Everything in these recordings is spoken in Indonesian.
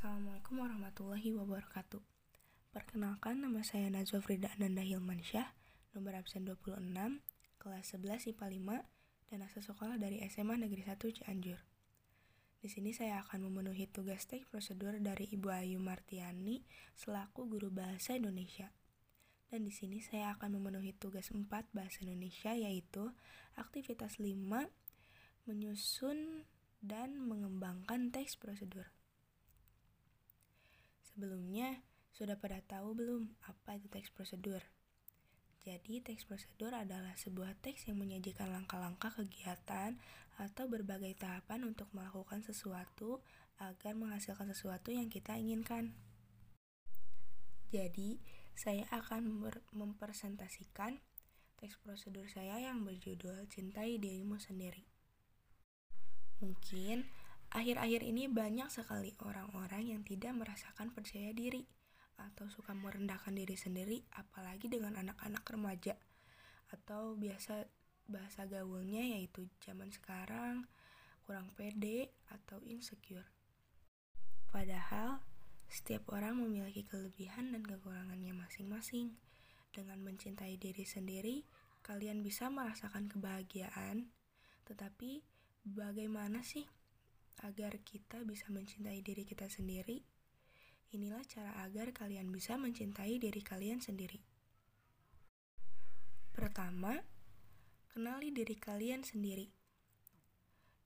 Assalamualaikum warahmatullahi wabarakatuh. Perkenalkan nama saya Najwa Frida Ananda Hilmansyah, nomor absen 26, kelas 11 IPA 5, dan asal sekolah dari SMA Negeri 1 Cianjur. Di sini saya akan memenuhi tugas teks prosedur dari Ibu Ayu Martiani selaku guru bahasa Indonesia. Dan di sini saya akan memenuhi tugas 4 bahasa Indonesia yaitu aktivitas 5 menyusun dan mengembangkan teks prosedur. Sebelumnya, sudah pada tahu belum apa itu teks prosedur? Jadi, teks prosedur adalah sebuah teks yang menyajikan langkah-langkah kegiatan atau berbagai tahapan untuk melakukan sesuatu agar menghasilkan sesuatu yang kita inginkan. Jadi, saya akan mempresentasikan teks prosedur saya yang berjudul Cintai Dirimu Sendiri. Mungkin akhir-akhir ini banyak sekali orang-orang yang tidak merasakan percaya diri atau suka merendahkan diri sendiri apalagi dengan anak-anak remaja atau biasa bahasa gaulnya yaitu zaman sekarang kurang pede atau insecure. Padahal setiap orang memiliki kelebihan dan kekurangannya masing-masing. Dengan mencintai diri sendiri, kalian bisa merasakan kebahagiaan, tetapi Bagaimana sih agar kita bisa mencintai diri kita sendiri? Inilah cara agar kalian bisa mencintai diri kalian sendiri. Pertama, kenali diri kalian sendiri.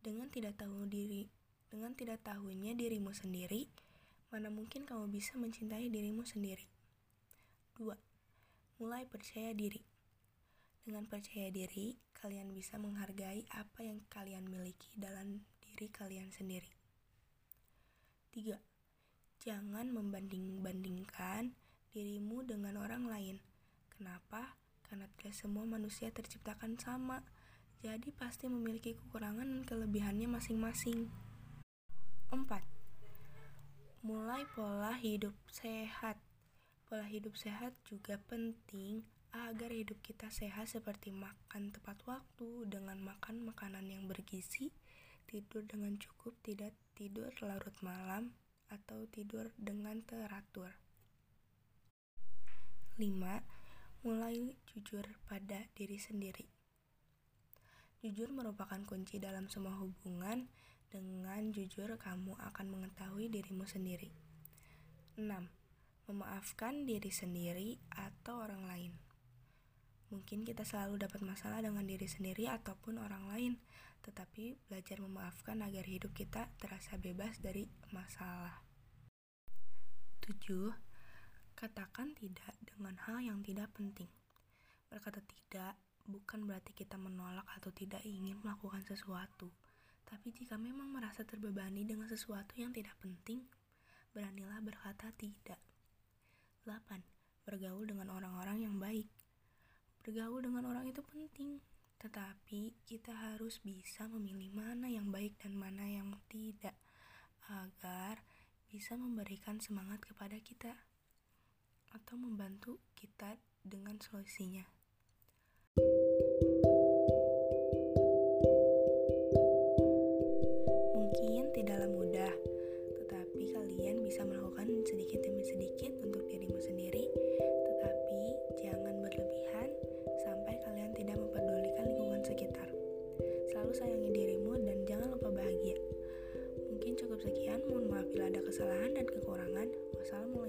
Dengan tidak tahu diri, dengan tidak tahunya dirimu sendiri, mana mungkin kamu bisa mencintai dirimu sendiri. Dua, mulai percaya diri. Dengan percaya diri, kalian bisa menghargai apa yang kalian miliki dalam diri kalian sendiri. 3. Jangan membanding-bandingkan dirimu dengan orang lain. Kenapa? Karena tidak semua manusia terciptakan sama. Jadi pasti memiliki kekurangan dan kelebihannya masing-masing. 4. Mulai pola hidup sehat. Pola hidup sehat juga penting agar hidup kita sehat seperti makan tepat waktu dengan makan makanan yang bergizi, tidur dengan cukup, tidak tidur larut malam, atau tidur dengan teratur. 5. Mulai jujur pada diri sendiri. Jujur merupakan kunci dalam semua hubungan. Dengan jujur, kamu akan mengetahui dirimu sendiri. 6. Memaafkan diri sendiri atau orang lain. Mungkin kita selalu dapat masalah dengan diri sendiri ataupun orang lain, tetapi belajar memaafkan agar hidup kita terasa bebas dari masalah. 7. Katakan tidak dengan hal yang tidak penting. Berkata tidak bukan berarti kita menolak atau tidak ingin melakukan sesuatu. Tapi jika memang merasa terbebani dengan sesuatu yang tidak penting, beranilah berkata tidak. 8. Bergaul dengan orang-orang yang baik. Bergaul dengan orang itu penting, tetapi kita harus bisa memilih mana yang baik dan mana yang tidak, agar bisa memberikan semangat kepada kita atau membantu kita dengan solusinya. Kesalahan dan kekurangan. Wassalamualaikum